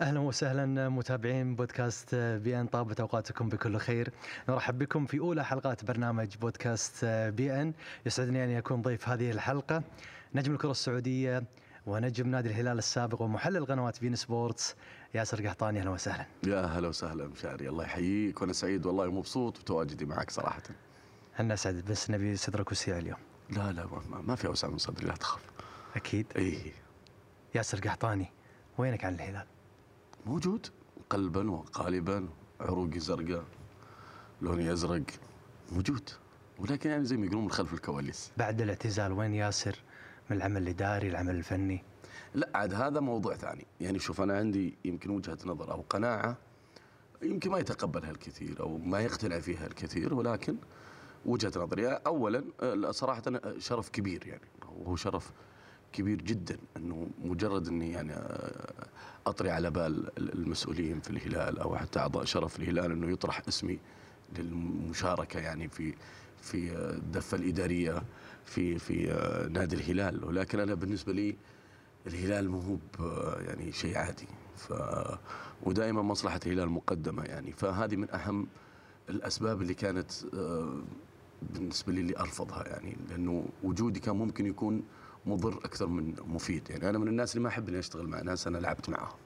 أهلا وسهلا متابعين بودكاست beIN. طابت أوقاتكم بكل خير. نرحب بكم في أولى حلقات برنامج بودكاست beIN. يسعدني أن يكون ضيف هذه الحلقة نجم الكرة السعودية ونجم نادي الهلال السابق ومحلل قنوات beIN Sports ياسر قحطاني. أهلا وسهلا. يا هلا وسهلا مشاري. الله يحييك وأنا سعيد والله ومبسوط بتواجدي معك صراحة. أنا أسعد بس نبي صدرك وسيع اليوم. لا لا ما, ما في أوسع من صدري لا تخاف. أكيد. اي ياسر قحطاني وينك عن الهلال؟ موجود؟ قلبا وقالبا عروقي زرقاء لوني أزرق. موجود. ولكن يعني زي ما يقولون من خلف الكواليس. بعد الاعتزال وين ياسر؟ من العمل الإداري العمل الفني؟ لا عاد هذا موضوع ثاني. يعني شوف أنا عندي يمكن وجهة نظر أو قناعة يمكن ما يتقبلها الكثير أو ما يقتنع فيها الكثير ولكن وجهة نظري. اولا صراحة شرف كبير يعني. وهو شرف كبير جدا أنه مجرد أني يعني أطري على بال المسؤولين في الهلال أو حتى أعضاء شرف الهلال أنه يطرح اسمي للمشاركة يعني في في الدفة الإدارية في في نادي الهلال. ولكن أنا بالنسبة لي الهلال مو هو يعني شيء عادي. ف ودائما مصلحة الهلال مقدمة يعني. فهذه من أهم الأسباب اللي كانت بالنسبة لي اللي ارفضها يعني. لأنه وجودي كان ممكن يكون مضر أكثر من مفيد. يعني أنا من الناس اللي ما أحب إني أشتغل مع ناس أنا لعبت معاهم.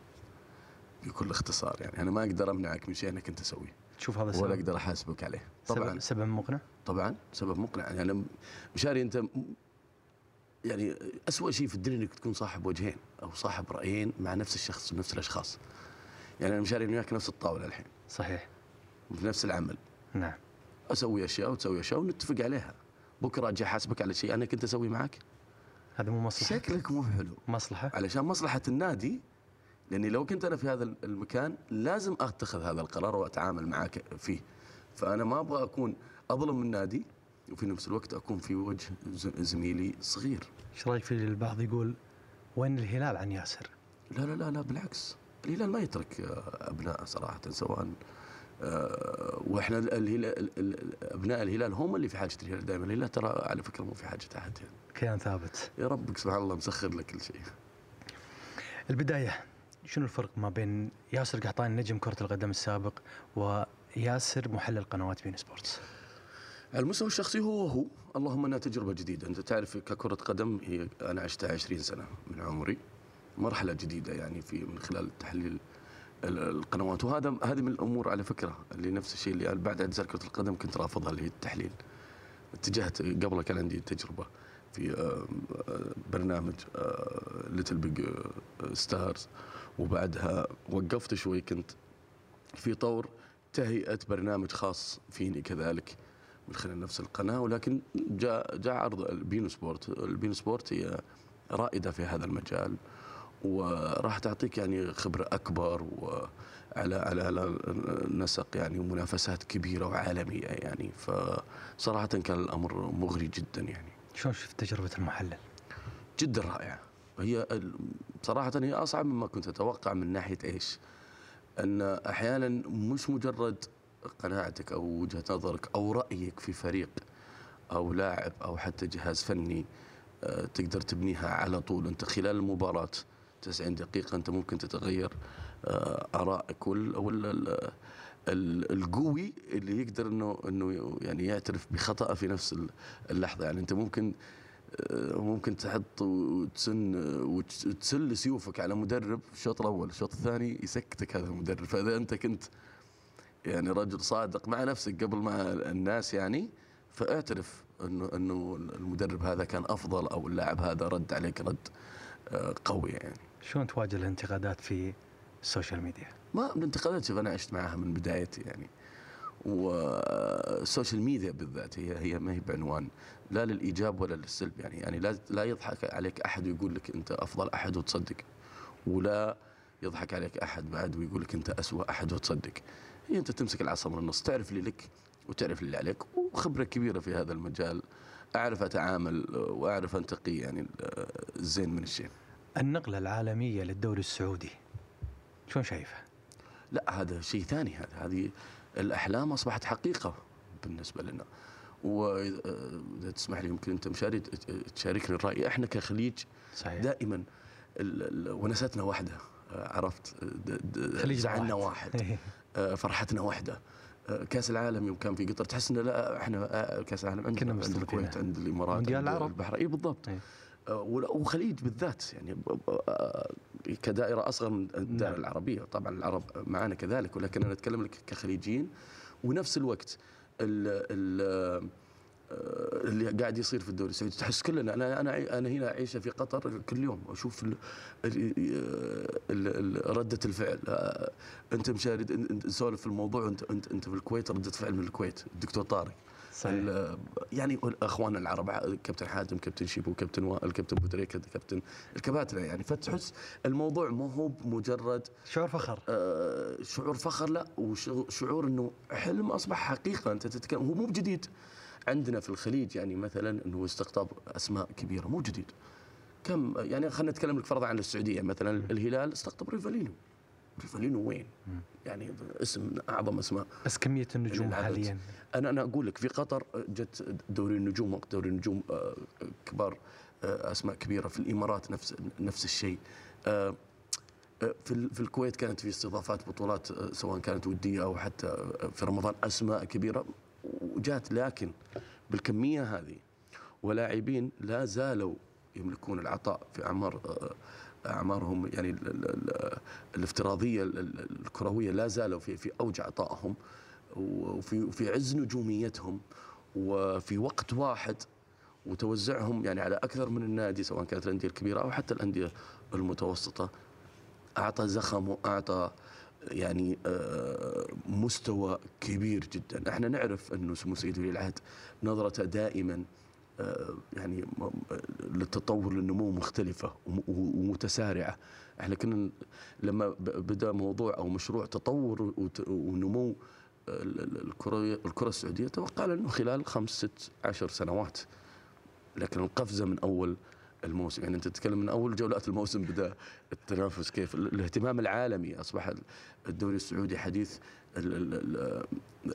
بكل اختصار يعني. أنا ما أقدر أمنعك من شيء انك انت تسويه تشوف هذا السبب ولا أقدر أحاسبك عليه. طبعا. سبب, سبب مقنع؟ طبعا. سبب مقنع. يعني مشاري أنت يعني أسوأ شيء في الدنيا إنك تكون صاحب وجهين أو صاحب رأيين مع نفس الشخص ونفس الأشخاص. يعني أنا مشاري وياك نفس الطاولة الحين. صحيح. في نفس العمل. نعم. أسوي أشياء وتسوي أشياء ونتفق عليها. بكرة أجي أحاسبك على شيء أنا كنت أسويه معك هذا مو مصلحة. شكلك مو حلو. مصلحة؟ علشان مصلحة النادي لأني لو كنت أنا في هذا المكان لازم أتخذ هذا القرار وأتعامل معك فيه. فأنا ما أبغى أكون أظلم النادي وفي نفس الوقت أكون في وجه زميلي صغير. إيش رأيك في البعض يقول وين الهلال عن ياسر؟ لا لا لا لا بالعكس. الهلال ما يترك أبناء صراحة سواء وإحنا الهلال أبناء الهلال هم اللي في حاجة الهلال دائما الهلال ترى على فكرة مو في حاجة احد يعني. كيان ثابت. يا ربك سبحان الله مسخر لك كل شيء. البداية شنو الفرق ما بين ياسر قحطاني نجم كرة القدم السابق وياسر محلل قنوات بين سبورتس؟ على المستوى الشخصي هو هو. اللهم انها تجربة جديدة. أنت تعرف ككرة قدم هي أنا عشتها 20 سنة من عمري. مرحلة جديدة يعني في من خلال تحليل القنوات. وهذا هذه من الأمور على فكرة اللي نفس الشيء اللي بعد اعتزال كره القدم كنت رافضها اللي هي التحليل. اتجهت قبل كان عندي تجربة في برنامج Little Big Stars وبعدها وقفت شوي كنت في طور تهيئة برنامج خاص فيني كذلك من خلال نفس القناة. ولكن جاء جاء عرض ال beIN Sports، ال beIN Sports هي رائدة في هذا المجال. وراح تعطيك يعني خبرة أكبر وعلى على على نسق يعني ومنافسات كبيرة وعالمية يعني فصراحة كان الأمر مغري جدا يعني. شلون شفت تجربة المحلل؟ جدا رائعه هي صراحة هي أصعب مما كنت أتوقع من ناحية إيش؟ أن أحيانا مش مجرد قناعتك أو وجهة نظرك أو رأيك في فريق أو لاعب أو حتى جهاز فني تقدر تبنيها على طول أنت خلال المباراة 90 دقيقة أنت ممكن تتغير آرائك ولا القوي اللي يقدر إنه إنه يعني يعترف بخطأه في نفس اللحظة يعني أنت ممكن ممكن تحط وتسن وتسل سيوفك على مدرب في الشوط الأول، الشوط الثاني يسكتك هذا المدرب، فإذا أنت كنت يعني رجل صادق مع نفسك قبل مع الناس يعني فاعترف إنه إنه المدرب هذا كان أفضل أو اللاعب هذا رد عليك رد قوي يعني. شلون تواجه الانتقادات في ال social media؟ ما الانتقادات شوف أنا عشت معها من بدايتي يعني. وال social media بالذات هي هي ما هي بعنوان لا للإيجاب ولا للسلب يعني يعني لا لا يضحك عليك أحد ويقول لك أنت أفضل أحد وتصدق ولا يضحك عليك أحد بعد ويقول لك أنت اسوء أحد وتصدق هي أنت تمسك العصا من النص تعرف اللي لك وتعرف اللي عليك وخبرة كبيرة في هذا المجال أعرف أتعامل وأعرف أنتقي يعني الزين من الشين النقلة العالمية للدوري السعودي شلون شايفها؟ لا هذا شيء ثاني هذا هذه الأحلام أصبحت حقيقة بالنسبة لنا واذا تسمح لي يمكن أنت مشاري تشاركني الرأي إحنا كخليج صحيح. دائما ونستنا واحدة آه، عرفت خليج زعلنا واحد إيه. آه، فرحتنا واحدة آه، كأس العالم يوم كان في قطر تحس انه لا إحنا آه، كأس العالم عندنا كنا عند. الكويت عند الإمارات مونديال عند العرب. البحرين اي بالضبط إيه. آه، وخليج بالذات يعني آه، كدائرة أصغر من الدائرة نعم. العربية. طبعا العرب معنا كذلك ولكن أنا أتكلم لك كخليجيين. ونفس الوقت ال ال آه، اللي قاعد يصير في الدوري السعودي. تحس كلنا أنا أنا أنا هنا أعيش في قطر كل يوم أشوف ال ال ال ال ردة الفعل. أنت مشارد نسولف في الموضوع انت انت أنت في الكويت ردة فعل من الكويت. الدكتور طارق. صحيح. يعني اخواننا العرب كابتن حاتم كابتن شيبو كابتن وائل كابتن بودريكه كابتن الكباتن يعني. فتحس الموضوع ما هو بمجرد شعور فخر. آه، شعور فخر لا وشعور إنه حلم أصبح حقيقة. أنت تتكلم هو مو بجديد. عندنا في الخليج يعني مثلا إنه استقطاب أسماء كبيرة مو جديد. كم يعني خلينا نتكلم لك فرضا عن السعودية مثلا. الهلال استقطب ريفالينو. ريفالينو وين؟ يعني اسم من أعظم أسماء بس كمية النجوم العدد. حاليا أنا أنا أقول لك في قطر جت دوري النجوم وقت دوري النجوم آه، كبار آه، أسماء كبيرة في الإمارات نفس نفس الشيء آه، في في الكويت كانت في استضافات بطولات سواء كانت ودية أو حتى في رمضان أسماء كبيرة وجات لكن بالكمية هذه ولاعبين لا زالوا يملكون العطاء في أعمار أعمارهم يعني ال- ال- ال- الافتراضية ال- ال- الكروية لا زالوا في في أوج عطائهم وفي وفي عز نجوميتهم وفي وقت واحد وتوزعهم يعني على أكثر من النادي سواء كانت الأندية الكبيرة أو حتى الأندية المتوسطة. أعطى زخم واعطى يعني آه، مستوى كبير جدا. إحنا نعرف انه سمو سيد ولي العهد نظرته دائما يعني للتطور للنمو مختلفة وم- ومتسارعة. إحنا كنا لما بدأ موضوع أو مشروع تطور ونمو ال- ال- الكرة الكرة السعودية توقعنا انه خلال خمس ست عشر سنوات لكن القفزة من أول الموسم يعني أنت تتكلم من أول جولات الموسم بدا التنافس كيف؟ ال- الاهتمام العالمي أصبح الدوري السعودي حديث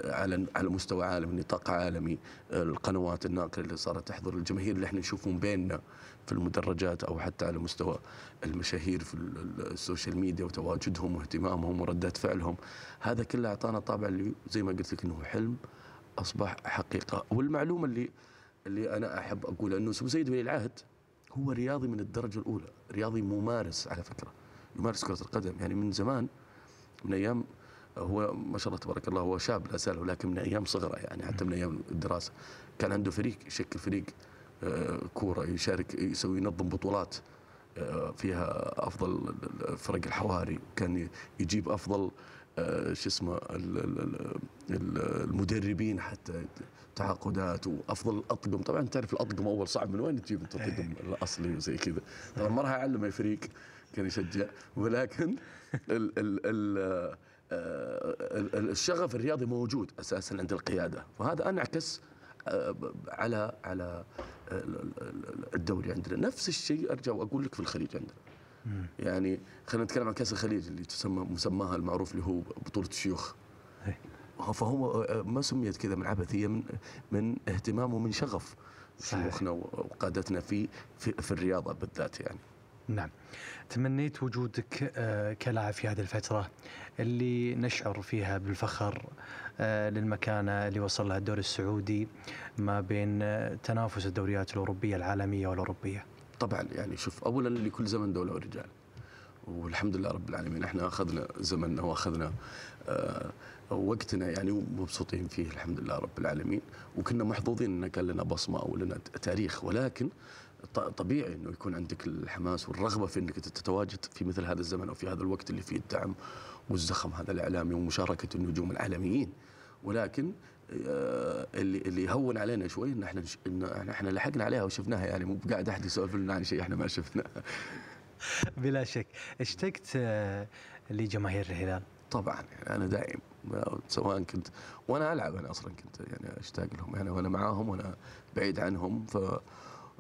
على على مستوى عالمي نطاق عالمي القنوات الناقلة اللي صارت تحضر الجماهير اللي إحنا نشوفهم بيننا في المدرجات أو حتى على مستوى المشاهير في ال- ال- ال social media وتواجدهم واهتمامهم وردات فعلهم. هذا كله أعطانا طابع اللي زي ما قلت لك إنه حلم أصبح حقيقة. والمعلومة اللي اللي أنا أحب أقولها إنه سمو سيدي ولي العهد هو رياضي من الدرجة الأولى رياضي ممارس على فكرة يمارس كرة القدم. يعني من زمان من أيام هو ما شاء الله تبارك الله هو شاب لا زال ولكن من أيام صغره يعني حتى من أيام الدراسة. كان عنده فريق يشكل فريق آه، كورة يشارك يسوي ينظم بطولات آه، فيها أفضل فرق الحواري. كان يجيب أفضل آه، شو اسمه ال- ال- ال- ال- المدربين حتى تعاقدات وأفضل الأطقم. طبعا تعرف الأطقم أول صعب من وين تجيب أنت الطقم الأصلي وزي كذا. طبعا ما راح أعلم الفريق كان يشجع. ولكن ال ال ال ال- ال- الشغف الرياضي موجود أساسا عند القيادة. وهذا أنعكس آه، على على ال- ال- ال- الدوري عندنا. نفس الشيء أرجع وأقول لك في الخليج عندنا. يعني خلينا نتكلم عن كأس الخليج اللي تسمى مسماها المعروف اللي هو بطولة الشيوخ. إيه. فهو آه، ما سميت كذا من عبثية من من اهتمام ومن شغف. شيوخنا وقادتنا في في, في الرياضة بالذات يعني. نعم. تمنيت وجودك آه، كلاعب في هذه الفترة اللي نشعر فيها بالفخر آه، للمكانة اللي وصل لها الدوري السعودي ما بين تنافس الدوريات الأوروبية العالمية والأوروبية. طبعا يعني شوف اولا لكل زمن دولة ورجال. والحمد لله رب العالمين إحنا أخذنا زمننا وأخذنا آه وقتنا يعني ومبسوطين فيه الحمد لله رب العالمين. وكنا محظوظين إن كان لنا بصمة أو لنا تاريخ. ولكن طبيعي إنه يكون عندك الحماس والرغبة في إنك تتواجد في مثل هذا الزمن أو في هذا الوقت اللي فيه الدعم والزخم هذا الإعلامي ومشاركة النجوم العالميين. ولكن اللي اللي يهون علينا شوي إن إحنا إن إحنا لحقنا عليها وشفناها يعني مو قاعد احد يسولف لنا عن شيء إحنا ما شفناه. بلا شك. اشتقت آه، لجماهير الهلال؟ طبعا يعني أنا دائم سواء كنت وأنا ألعب أنا أصلا كنت يعني أشتاق لهم. يعني وأنا معاهم وأنا بعيد عنهم ف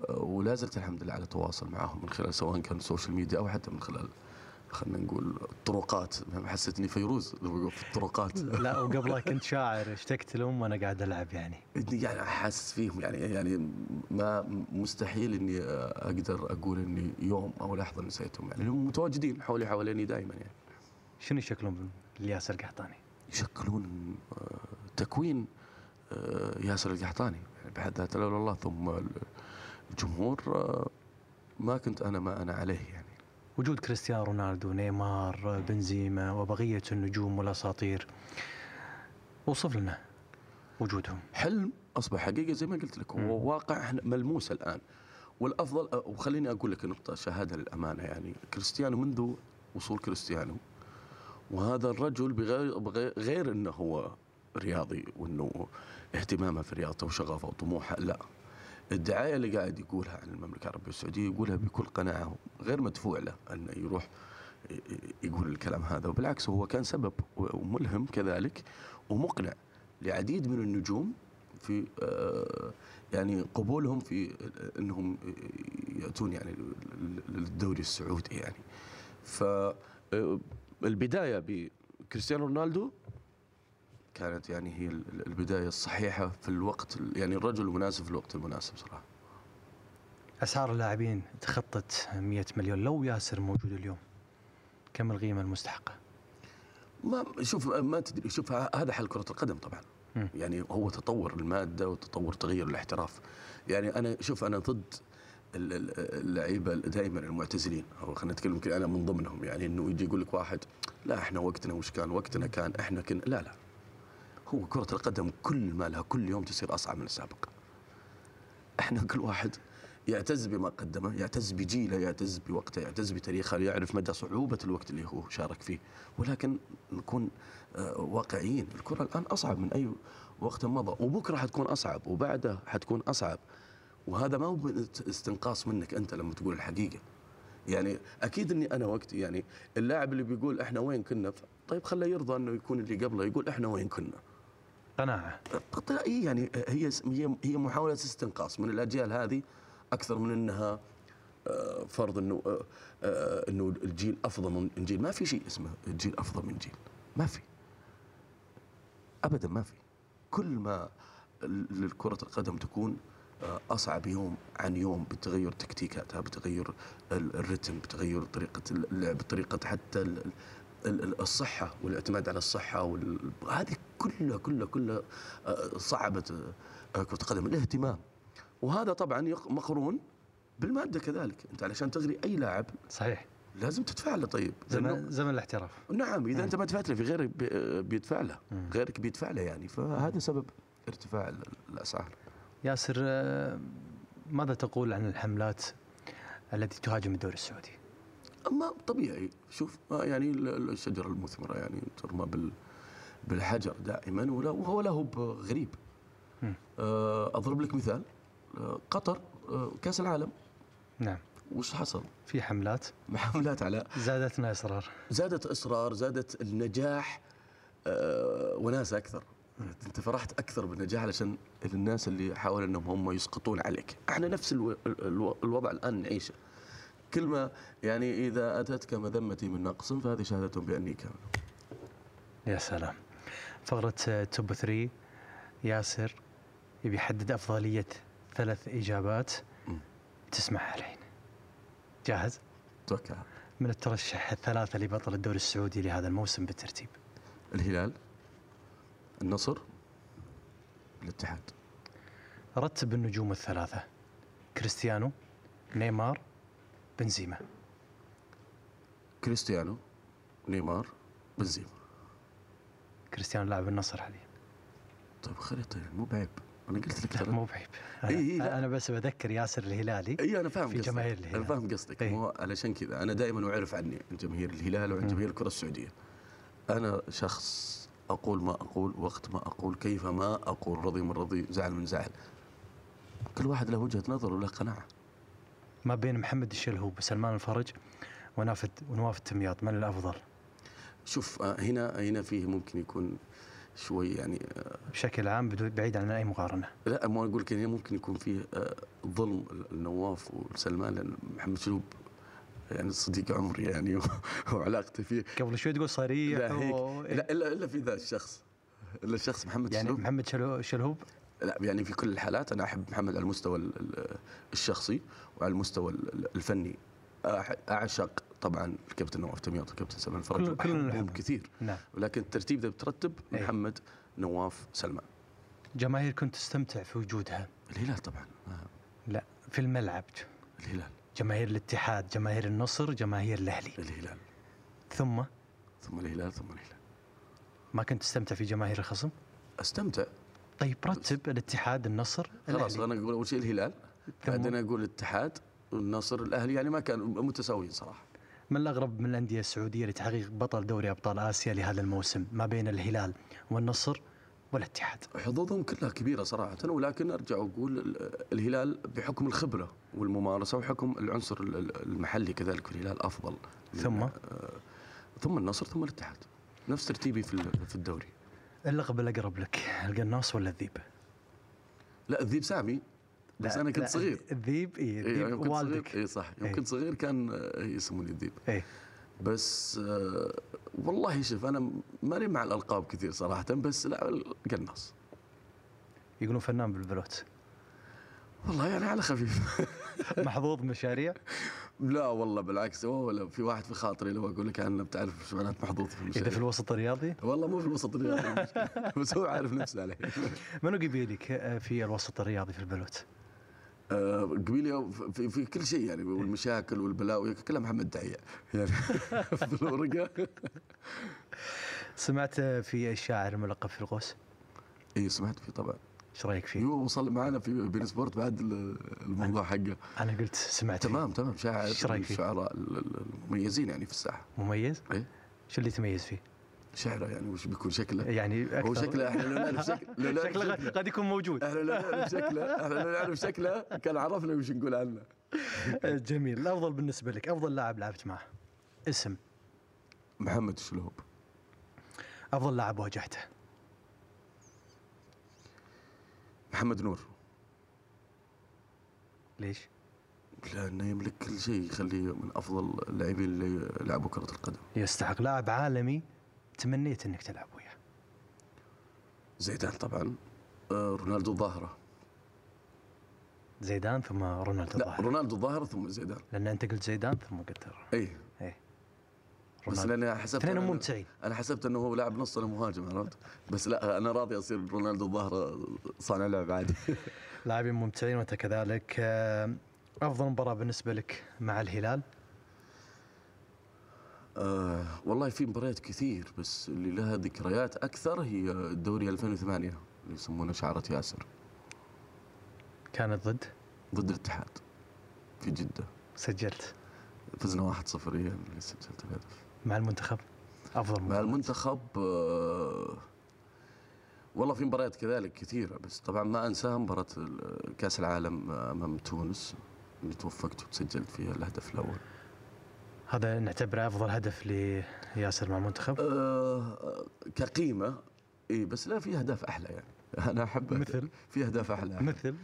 ولا زلت الحمد لله على تواصل معاهم من خلال سواء كان ال social media أو حتى من خلال خلينا نقول الطرقات حسيتني فيروز في الطرقات. لا وقبلها كنت شاعر اشتقت لهم وأنا قاعد ألعب يعني. يعني حاسس فيهم يعني يعني ما مستحيل إني أقدر أقول إني يوم أو لحظة نسيتهم يعني. هم متواجدين حولي حواليني دائما يعني. شنو يشكلون الياسر القحطاني؟ يشكلون آه، تكوين آه، ياسر القحطاني يعني بحد ذاته. لولا الله. ثم الجمهور آه، ما كنت أنا ما أنا عليه يعني. وجود كريستيانو رونالدو نيمار بنزيما وبقية النجوم والأساطير. وصف لنا وجودهم. حلم أصبح حقيقة زي ما قلت لك. هو واقع ملموس الآن. والأفضل أه، وخليني أقول لك نقطة شهادة للأمانة يعني كريستيانو منذ وصول كريستيانو وهذا الرجل بغير بغير غير إنه هو رياضي وإنه اهتمامه في رياضته وشغفه وطموحه لا. الدعاية اللي قاعد يقولها عن المملكة العربية السعودية يقولها بكل قناعة غير مدفوع له أنه يروح يقول الكلام هذا. وبالعكس هو كان سبب وملهم كذلك ومقنع لعديد من النجوم في آه، يعني قبولهم في إنهم يأتون يعني للدوري السعودي يعني. ف آه، البداية بكريستيانو رونالدو كانت يعني هي ال- البداية الصحيحة في الوقت ال- يعني الرجل المناسب في الوقت المناسب صراحة. أسعار اللاعبين تخطت 100 مليون لو ياسر موجود اليوم كم القيمة المستحقة؟ ما شوف ما تدري شوف هذا حل كرة القدم طبعا. مم. يعني هو تطور المادة وتطور تغير الاحتراف. يعني أنا شوف أنا ضد ال- ال- اللعيبة دائما المعتزلين. أو خلينا نتكلم يمكن أنا من ضمنهم. يعني إنه يجي يقول لك واحد لا إحنا وقتنا وش كان؟ وقتنا كان إحنا كنا لا لا. كرة القدم كل ما لها كل يوم تصير أصعب من السابق. إحنا كل واحد يعتز بما قدمه يعتز بجيله يعتز بوقته يعتز بتاريخه يعرف مدى صعوبة الوقت اللي هو شارك فيه. ولكن نكون آه، واقعيين الكرة الآن أصعب من أي وقت مضى. وبكرة حتكون أصعب وبعده حتكون أصعب. وهذا ما هو استنقاص منك أنت لما تقول الحقيقة. يعني أكيد أني أنا وقتي يعني اللاعب اللي بيقول إحنا وين كنا طيب خله يرضى أنه يكون اللي قبله يقول إحنا وين كنا. قناعه هي يعني هي هي محاولة استنقاص. من الأجيال هذه أكثر من أنها آه، فرض إنه آه، آه، إنه الجيل أفضل من جيل. ما في شيء اسمه الجيل أفضل من جيل. ما في. ابدا ما في. كل ما ال- كرة القدم تكون أصعب يوم عن يوم بتغير تكتيكاتها بتغير ال- الرتم بتغير طريقة اللعب طريقة حتى ال- ال- ال- الصحة والاعتماد على الصحة وال... هذه كلها كلها كلها آه، صعبت آه، كرة القدم. الاهتمام. وهذا طبعا مقرون بالمادة كذلك. أنت علشان تغري أي لاعب صحيح. لازم تدفع له طيب. زمن زمن الاحتراف. نعم إذا مم. أنت ما دفعت له في غيرك بي- بيدفع له. غيرك بيدفع له يعني. فهذا سبب ارتفاع ال- الأسعار. ياسر آه، ماذا تقول عن الحملات التي تهاجم الدوري السعودي؟ اما طبيعي. شوف يعني ال- ال- الشجرة المثمرة يعني ترمى بال بالحجر دائما ولا- وهو له غريب. آه، أضرب لك مثال. آه، قطر آه، كأس العالم. نعم. وش حصل؟ في حملات. محاولات على زادتنا إصرار. زادت إصرار زادت النجاح. آه، وناسه أكثر. أنت فرحت أكثر بالنجاح علشان الناس اللي حاولوا انهم هم يسقطون عليك. إحنا نفس ألو... ألو... الوضع الآن نعيشه. كل ما يعني إذا أتتك مذمتي من نقص فهذه شهادة بأني كامل. يا سلام. فقرة توب 3 ياسر يبي يحدد أفضلية ثلاث إجابات. تسمعها الحين جاهز؟ توكل. من الترشح الثلاثة لبطل الدوري السعودي لهذا الموسم بالترتيب. الهلال النصر الاتحاد. رتب النجوم الثلاثة. كريستيانو نيمار بنزيما. كريستيانو نيمار بنزيما. كريستيانو لاعب النصر حاليا. طيب خليط مو بعيب أنا قلت لك ترى. مو بعيب إي إي، لا. أنا, أنا بس بذكر ياسر الهلالي إي أنا فاهم في قصدك. جماهير الهلال. أنا فاهم قصدك. إي. مو علشان كذا. أنا دائما أعرف عني عن جماهير الهلال وعن. جماهير الكرة السعودية. أنا شخص أقول ما أقول وقت ما أقول كيف ما أقول. رضي من رضي زعل من زعل. كل واحد له وجهة نظر وله قناعة. ما بين محمد الشلهوب وسلمان الفرج ونافد ونواف التمياط من الأفضل؟ شوف آه، هنا هنا فيه ممكن يكون شوي يعني آه، بشكل عام بعيد عن أي مقارنة. لا ما أقول لك هنا ممكن يكون فيه آه، ظلم النواف وسلمان لأن محمد شلوب يعني صديق عمري يعني وعلاقتي فيه. قبل شوي تقول صريح لا هيك. و... لا الا إلا في ذا الشخص. إلا الشخص محمد يعني شلوب محمد. شلهوب لا يعني في كل الحالات أنا أحب محمد على المستوى ال- ال- الشخصي وعلى المستوى ال- الفني. أعشق طبعا الكابتن نواف تمياط والكابتن سلمان الفرج نحبهم. كثير. نعم. ولكن الترتيب اذا بترتب إيه. محمد نواف سلمان. جماهير كنت تستمتع في وجودها؟ الهلال طبعا. آه، لا في الملعب. الهلال. جماهير الاتحاد جماهير النصر جماهير الأهلي. الهلال. ثم؟ ثم الهلال ثم الهلال. ما كنت تستمتع في جماهير الخصم؟ أستمتع. طيب رتب الاتحاد النصر خلاص. أنا أقول أول شيء الهلال؟ بعدين أقول الاتحاد والنصر الأهلي يعني ما كانوا متساويين صراحة من الأغرب من الأندية السعودية لتحقيق بطل دوري أبطال آسيا لهذا الموسم ما بين الهلال والنصر والاتحاد حظوظهم كلها كبيرة صراحة ولكن أرجع وأقول ال- الهلال بحكم الخبرة والممارسة وحكم العنصر ال- ال- المحلي كذلك في الهلال أفضل ثم؟ آه، ثم النصر ثم الاتحاد نفس ترتيبي في الدوري اللقب الأقرب لك القناص ولا الذيب؟ لا الذيب سامي بس لا، أنا كنت صغير. الذيب اي إيه، الذيب صغير. والدك. اي صح. يوم إيه. كنت صغير كان آه، يسموني الذيب. اي بس آه، والله شوف أنا ماني مع الألقاب كثير صراحة بس لا القناص يقولون فنان بالبلوت. والله يعني على خفيف. محظوظ مشاريع لا والله بالعكس. هو ولا في واحد في خاطري لو أقول لك عنه بتعرف شو معنات محظوظ في المشاريع. في الوسط الرياضي؟ والله مو في الوسط الرياضي. بس هو عارف نفسه عليه. منو قبيلك في الوسط الرياضي في البلوت؟ آه، قبيلي في, في كل شيء يعني والمشاكل والبلاوي كلها محمد دعية يعني في الورقة. سمعت في الشاعر الملقب في القوس؟ اي سمعت فيه طبعا. إيش رأيك فيه؟ وصل معنا في بين سبورت بعد ال- الموضوع حقه. أنا قلت سمعت فيه. تمام تمام. شاعر إيش من رأيك فيه؟ الشعراء ال- ال- المميزين يعني في الساحة. مميز؟ إيه؟ شو اللي تميز فيه؟ شعره يعني وش بيكون شكله؟ يعني أكثر. هو شكله إحنا لو نعرف شكله شكله. قد- يكون موجود. إحنا لو نعرف شكله إحنا لو نعرف شكله كان عرفنا وش نقول عنه. جميل. الأفضل بالنسبة لك أفضل لاعب لعبت معه. اسم. محمد الشلوب أفضل لاعب واجهته. محمد نور. ليش؟ لأنه يملك كل شيء يخليه من أفضل اللاعبين اللي لعبوا كرة القدم. يستحق. لاعب عالمي تمنيت إنك تلعب وياه. زيدان طبعا. آه، رونالدو الظاهرة. زيدان ثم رونالدو لا الظاهر رونالدو الظاهرة ثم زيدان. لأن أنت قلت زيدان ثم قلت اي بس. لأني حسبت اثنين أنا- ممتعين أنا حسبت إنه هو لاعب نص أنا مهاجم عرفت؟ بس لا أنا راضي أصير رونالدو الظاهره صانع لعب عادي. لاعبين ممتعين وانت كذلك. آه، أفضل مباراة بالنسبة لك مع الهلال؟ آه والله في مباريات كثير بس اللي لها ذكريات أكثر هي الدوري 2008 اللي يسمونه شعرة ياسر. كانت ضد؟ ضد الاتحاد في جدة. سجلت. فزنا 1-0 هي اللي سجلت الهدف. مع المنتخب أفضل مع. المنتخب؟ آه والله في مباريات كذلك كثيرة بس طبعا ما أنساها مباراة كأس العالم أمام تونس اللي توفقت وسجلت فيها الهدف الأول. هذا نعتبره أفضل هدف لياسر مع المنتخب؟ آه كقيمة إي بس لا في أهداف أحلى يعني. أنا أحب مثل؟ في أهداف أحلى. مثل؟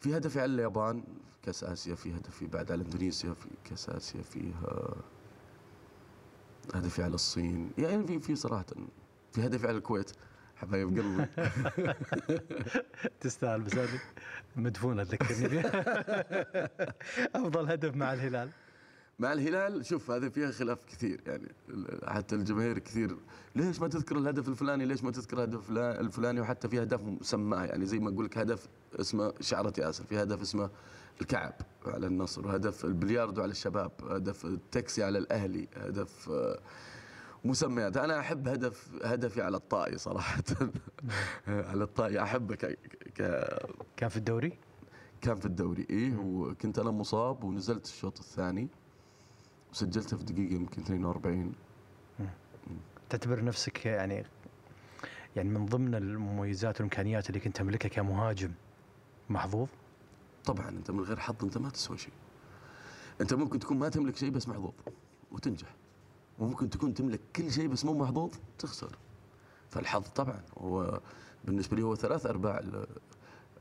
في هدف على اليابان في كأس آسيا في هدف في بعد على إندونيسيا في كأس آسيا فيها هدفي على الصين. يعني في في صراحة في هدفي على الكويت حبايب قلبي. تستاهل بس هذه مدفونة تذكرني أفضل هدف مع الهلال. مع الهلال شوف هذا فيها خلاف كثير يعني حتى الجماهير كثير. ليش ما تذكر الهدف الفلاني؟ ليش ما تذكر الهدف الفلا- الفلاني؟ وحتى في هدف مسماه يعني زي ما أقول لك هدف اسمه شعرة ياسر في هدف اسمه الكعب على النصر وهدف البلياردو على الشباب هدف التاكسي على الأهلي هدف آه، مسميات. أنا أحب هدف هدفي على الطائي صراحة. على الطائي احبه ك... ك... كان في الدوري؟ كان في الدوري إيه وكنت أنا مصاب ونزلت الشوط الثاني. وسجلته في دقيقة يمكن 42 تعتبر نفسك يعني يعني من ضمن المميزات والإمكانيات اللي كنت تملكها كمهاجم محظوظ؟ طبعا أنت من غير حظ أنت ما تسوى شيء. أنت ممكن تكون ما تملك شيء بس محظوظ وتنجح. وممكن تكون تملك كل شيء بس مو محظوظ تخسر. فالحظ طبعا هو بالنسبة لي هو ثلاث أرباع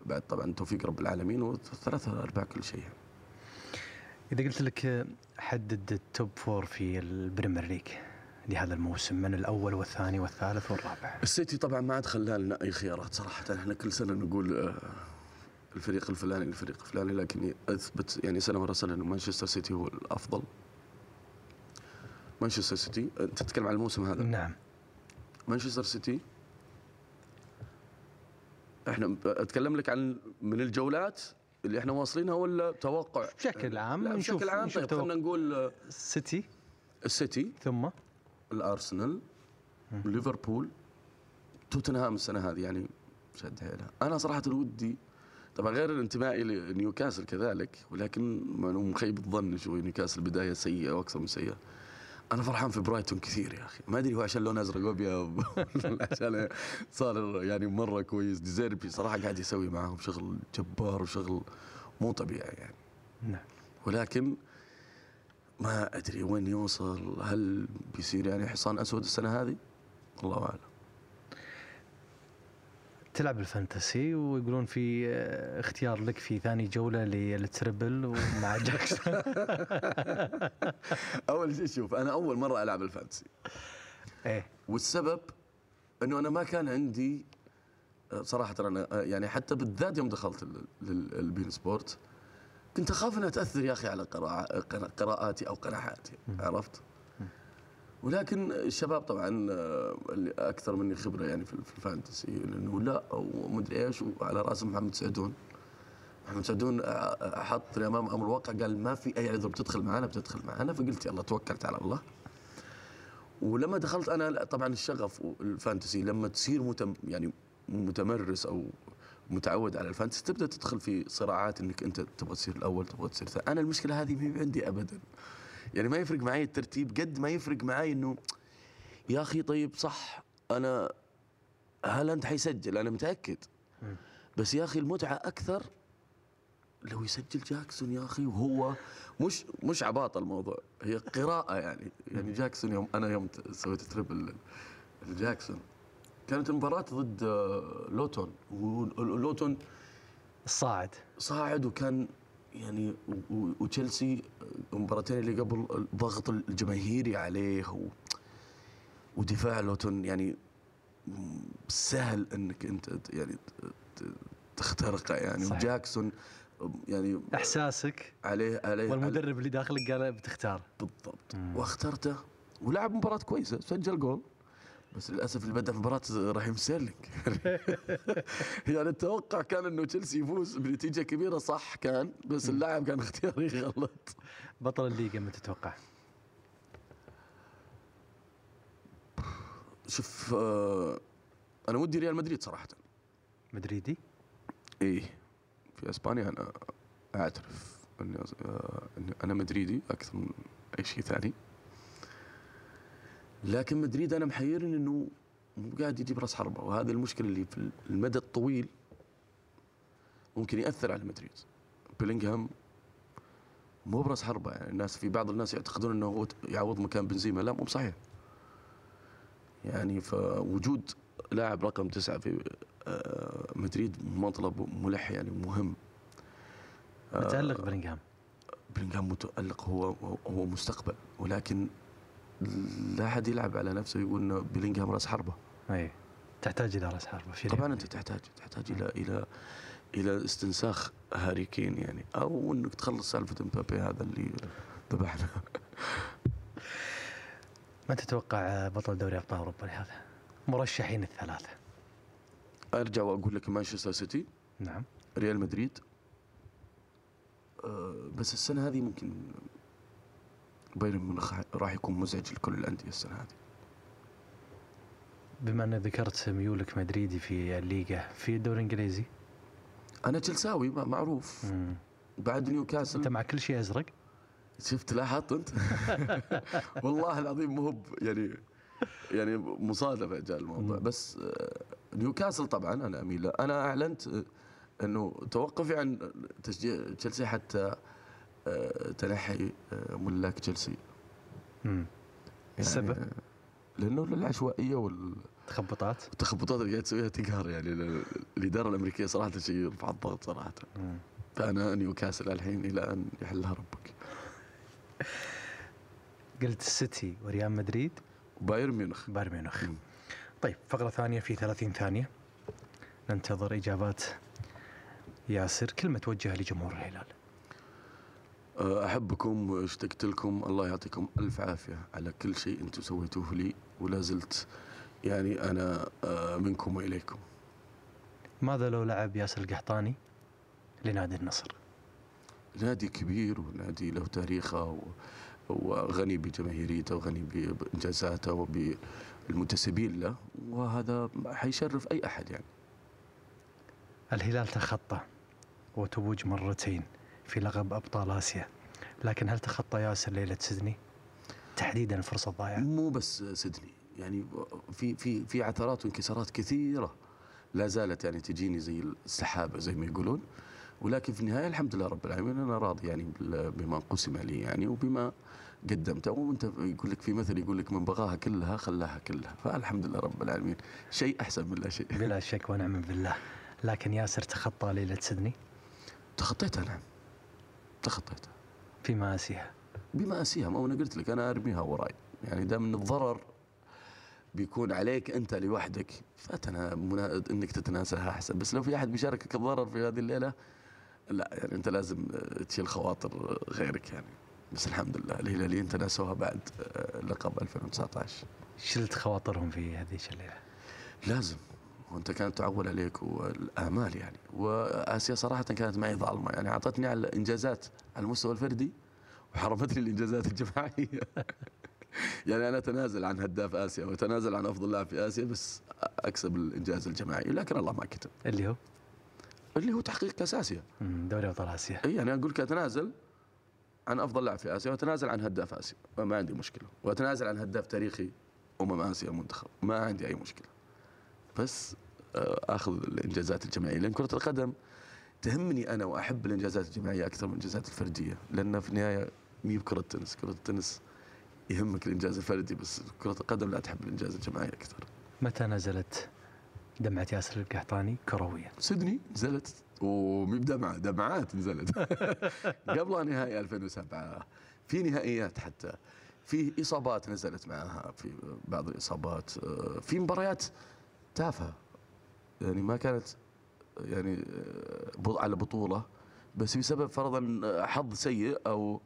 بعد طبعا توفيق رب العالمين وثلاث أرباع كل شيء إذا قلت لك آه، حدد ال top four في ال Premier League لهذا الموسم من الأول والثاني والثالث والرابع؟ السيتي طبعا ما عاد خلانا أي خيارات صراحة. إحنا كل سنة نقول آه، الفريق الفلاني الفريق الفلاني لكن اثبت يعني سنة ورا سنة إنه مانشستر سيتي هو الأفضل. مانشستر سيتي أنت تتكلم عن الموسم هذا؟ نعم. مانشستر سيتي إحنا أتكلم لك عن من الجولات اللي إحنا واصلينها ولا توقع. بشكل عام نشوف بشكل عام طيب. خلينا نقول آه، السيتي السيتي. ثم؟ الأرسنال. ليفربول. توتنهام السنة هذه يعني شد حيلها. أنا صراحة ودي طبعا غير الانتماء لنيوكاسل كذلك ولكن مخيب الظن شوي نيوكاسل بداية سيئة وأكثر من سيئة. أنا فرحان في برايتون كثير يا أخي. ما أدري هو عشان لون أزرق وابيض عشان صار يعني مرة كويس. دي زيربي صراحة قاعد يسوي معاهم شغل جبار وشغل مو طبيعي يعني. نعم. ولكن ما أدري وين يوصل. هل بيصير يعني حصان أسود السنة هذه؟ الله أعلم. تلعب ال fantasy ويقولون في آه، اختيار لك في ثاني جولة ل triple ومع جاكسون. أول شيء شوف أنا أول مرة ألعب ال fantasy. إيه. والسبب إنه أنا ما كان عندي آه، صراحة أنا آه، يعني حتى بالذات يوم دخلت ال beIN Sports كنت أخاف إنها تأثر يا أخي على قراءاتي أو قناعاتي عرفت؟ ولكن الشباب طبعا آه، اللي أكثر مني خبرة يعني في ال fantasy انه لا ومدري إيش وعلى رأس محمد سعدون. محمد سعدون آه، حطني امام أمر واقع قال ما في أي عذر بتدخل معنا بتدخل معنا فقلت يلا توكلت على الله. ولما دخلت أنا طبعا الشغف وال fantasy لما تصير متم يعني متمرس أو متعود على ال fantasy تبدأ تدخل في صراعات إنك أنت تبغى تصير الأول تبغى تصير أنا المشكلة هذه ما عندي ابدا. يعني ما يفرق معي الترتيب قد ما يفرق معي إنه يا أخي طيب صح أنا هالاند حيسجل؟ أنا متأكد. بس يا أخي المتعة أكثر لو يسجل جاكسون يا أخي وهو مش مش عباطة الموضوع هي قراءة يعني. يعني جاكسون يوم أنا يوم سويت triple لجاكسون. كانت المباراة ضد لوتون ولوتون الصاعد صاعد وكان يعني وتشيلسي المباراتين اللي قبل الضغط الجماهيري عليه و ودفاع لوتون يعني سهل إنك أنت يعني تخترقه يعني. صحيح. وجاكسون يعني إحساسك عليه عليه والمدرب اللي داخلك قال بتختار. بالضبط. واخترته ولعب مباراة كويسة سجل جول. بس للأسف اللي بدأ في المباراة رحيم ستيرلينج يعني التوقع كان إنه تشيلسي يفوز بنتيجة كبيرة صح كان بس اللاعب كان اختياري غلط. بطل الليغا متى تتوقع؟ شوف آه أنا ودي ريال مدريد صراحة. مدريدي؟ إيه في إسبانيا أنا أعترف إني آه، إني أنا مدريدي أكثر من أي شيء ثاني. لكن مدريد أنا محيرني إنه مو قاعد يجيب راس حربة وهذه المشكلة اللي في المدى الطويل ممكن يأثر على مدريد. بيلينغهام مو براس حربة يعني الناس في بعض الناس يعتقدون إنه هو يعوض مكان بنزيما لا مو بصحيح. يعني فوجود لاعب رقم تسعة في آه، مدريد مطلب ملح يعني مهم. متألق بلينغهام بلينغهام متألق هو هو مستقبل ولكن لا أحد يلعب على نفسه يقول إنه بلينغهام راس حربة. أي. تحتاج إلى راس حربة في طبعا أنت تحتاج تحتاج إلى إلى إلى استنساخ هاري كين يعني أو إنك تخلص سالفة امبابي هذا اللي ذبحنا. من تتوقع بطل دوري أبطال أوروبا لهذا؟ مرشحين الثلاثة. أرجع وأقول لك مانشستر سيتي. نعم. ريال مدريد. آه، بس السنة هذه ممكن بايرن ميونخ راح يكون مزعج لكل الأندية السنة هذه. بما ان ذكرت ميولك مدريدي في الليغا في الدوري الإنجليزي؟ أنا تشيلساوي معروف. مم. بعد أنت نيوكاسل مع كل شيء أزرق؟ شفت لاحظت أنت؟ والله العظيم مو يعني يعني مصادفه جاء الموضوع. مم. بس آه، نيوكاسل طبعا أنا أميل. أنا أعلنت آه، إنه توقفي عن تشجيع تشيلسي حتى تنحي آه، ملاك تشيلسي. يعني السبب؟ آه، لأنه العشوائية وال تخبطات؟ التخبطات اللي قاعد تسويها تقهر يعني ال- الإدارة الأمريكية صراحة شيء يرفع الضغط صراحة. مم. فأنا نيوكاسل الحين إلى أن يحلها ربك. قلت السيتي وريال مدريد. بايرن ميونخ. بايرن ميونخ. طيب فقرة ثانية في 30 ثانية. ننتظر إجابات ياسر. كلمة توجهها لجمهور الهلال. أحبكم واشتقت لكم الله يعطيكم ألف عافية على كل شيء أنتم سويتوه لي ولا زلت يعني أنا أه، منكم وإليكم. ماذا لو لعب ياسر القحطاني لنادي النصر؟ نادي كبير ونادي له تاريخه وغني بجماهيريته وغني بإنجازاته وبالمنتسبين له وهذا حيشرف أي أحد يعني. الهلال تخطى وتوج مرتين. في لقب أبطال آسيا. لكن هل تخطى ياسر ليلة سيدني؟ تحديدا الفرصة الضائعة مو بس سيدني. يعني في في في عثرات وانكسارات كثيرة لا زالت يعني تجيني زي السحابة زي ما يقولون. ولكن في النهاية الحمد لله رب العالمين أنا راضي يعني بما قسم لي يعني وبما قدمته. وأنت يقول لك في مثل يقول لك من بغاها كلها خلاها كلها. فالحمد لله رب العالمين. شيء أحسن من لا شيء. بلا شك ونعم بالله. لكن ياسر تخطى ليلة سيدني؟ تخطيتها نعم. تخطيتها في مآسيها بما أسيها ما أنا قلت لك أنا أرميها وراي. يعني دام إن الضرر بيكون عليك أنت لوحدك فتنا منا... إنك تتناساها احسن بس لو في أحد بيشاركك الضرر في هذه الليلة لا يعني أنت لازم آه، تشيل خواطر غيرك يعني. بس الحمد لله الهلاليين تناسوها بعد آه، لقب 2019 شلت خواطرهم في هذه الليلة لازم. وانت كانت تعول عليك والامال يعني. وآسيا صراحة كانت معي ظالمة يعني. أعطتني على الإنجازات على المستوى الفردي وحرمتني الإنجازات الجماعية. يعني أنا أتنازل عن هداف آسيا وأتنازل عن أفضل لاعب في آسيا بس أكسب الإنجاز الجماعي. لكن الله ما كتب. اللي هو؟ اللي هو تحقيق كأس آسيا. دوري أبطال آسيا. اي يعني أقول لك أتنازل عن أفضل لاعب في آسيا وأتنازل عن هداف آسيا. ما عندي مشكلة. وأتنازل عن هداف تاريخي أمم آسيا منتخب. ما عندي أي مشكلة. بس آه، آخذ الإنجازات الجماعية. لأن كرة القدم تهمني أنا وأحب الإنجازات الجماعية أكثر من الإنجازات الفردية. لأن في النهاية مي بكرة التنس. كرة التنس يهمك الإنجاز الفردي بس كرة القدم لا تحب الإنجاز الجماعي أكثر. متى نزلت دمعة ياسر القحطاني كرويا؟ سيدني نزلت ومي بدمعة دمعات نزلت. قبل نهائي 2007 في نهائيات حتى. في إصابات نزلت معها في بعض الإصابات آه، في مباريات تافهه يعني ما كانت يعني على بطولة بس بسبب فرضا حظ سيء أو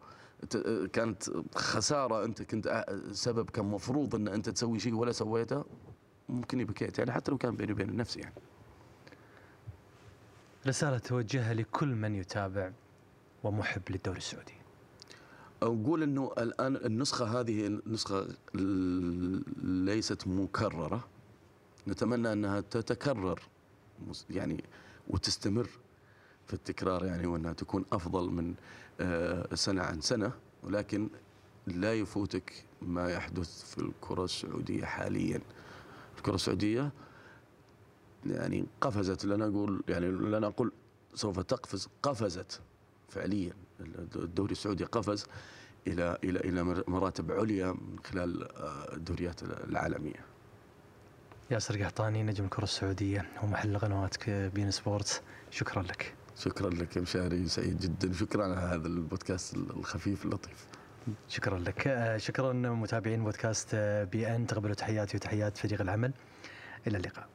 كانت خسارة أنت كنت سبب كان مفروض إن أنت تسوي شيء ولا سويته ممكن بكيت يعني حتى لو كان بيني وبين نفسي يعني. رسالة توجهها لكل من يتابع ومحب للدوري السعودي. أقول أنه الآن النسخة هذه النسخة ل- ليست مكررة. نتمنى أنها تتكرر يعني وتستمر في التكرار يعني وأنها تكون أفضل من آه، سنة عن سنة ولكن لا يفوتك ما يحدث في الكرة السعودية حاليا الكرة السعودية يعني قفزت لنا أقول يعني لنا أقول سوف تقفز قفزت فعليا الدوري السعودي قفز إلى إلى إلى مراتب عليا من خلال آه، الدوريات العالمية. ياسر القحطاني نجم الكرة السعودية ومحلل قنوات بين سبورت شكرا لك. شكرا لك يا مشاري سعيد جدا. شكرا على هذا البودكاست الخفيف اللطيف. شكرا لك. آه، شكرا متابعين بودكاست آه، بي إن. تقبلوا تحياتي وتحيات فريق العمل. إلى اللقاء.